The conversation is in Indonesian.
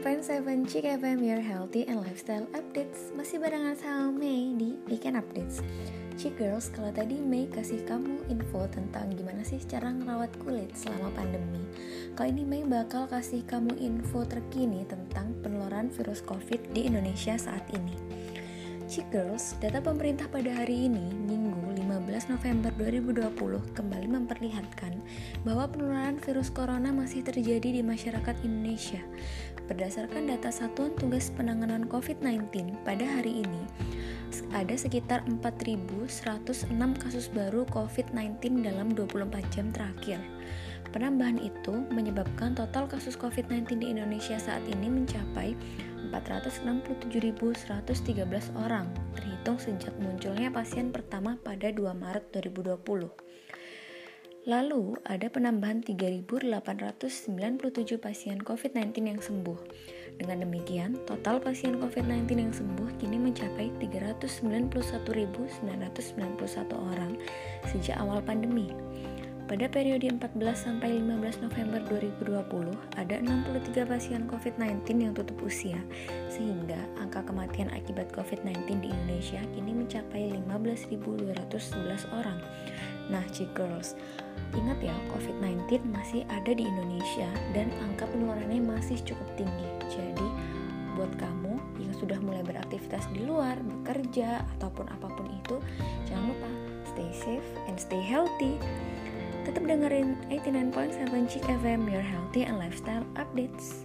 101.7 Chick FM Your Healthy and Lifestyle Updates. Masih barengan sama Mei di Weekend Updates. Chick Girls, kalau tadi Mei kasih kamu info tentang gimana sih cara ngerawat kulit selama pandemi. Kali ini Mei bakal kasih kamu info terkini tentang penularan virus COVID di Indonesia saat ini Chick Girls, data pemerintah pada hari ini, Minggu 15 November 2020 kembali memperlihatkan bahwa penularan virus corona masih terjadi di masyarakat Indonesia. Berdasarkan data Satuan Tugas Penanganan COVID-19 pada hari ini, ada sekitar 4.106 kasus baru COVID-19 dalam 24 jam terakhir. Penambahan itu menyebabkan total kasus COVID-19 di Indonesia saat ini mencapai 467.113 orang, terhitung sejak munculnya pasien pertama pada 2 Maret 2020. Lalu, ada penambahan 3.897 pasien COVID-19 yang sembuh. Dengan demikian, total pasien COVID-19 yang sembuh kini mencapai 391.991 orang sejak awal pandemi. Pada periode 14 sampai 15 November 2020, ada 63 pasien COVID-19 yang tutup usia, sehingga angka kematian akibat COVID-19 di Indonesia kini mencapai 15.211 orang. Nah, Chick Girls, ingat ya, COVID-19 masih ada di Indonesia dan angka penularannya masih cukup tinggi. Jadi, buat kamu yang sudah mulai beraktivitas di luar, bekerja, ataupun apa pun itu, jangan lupa stay safe and stay healthy. Tetap dengerin 89.7 Chick FM, your healthy and lifestyle updates.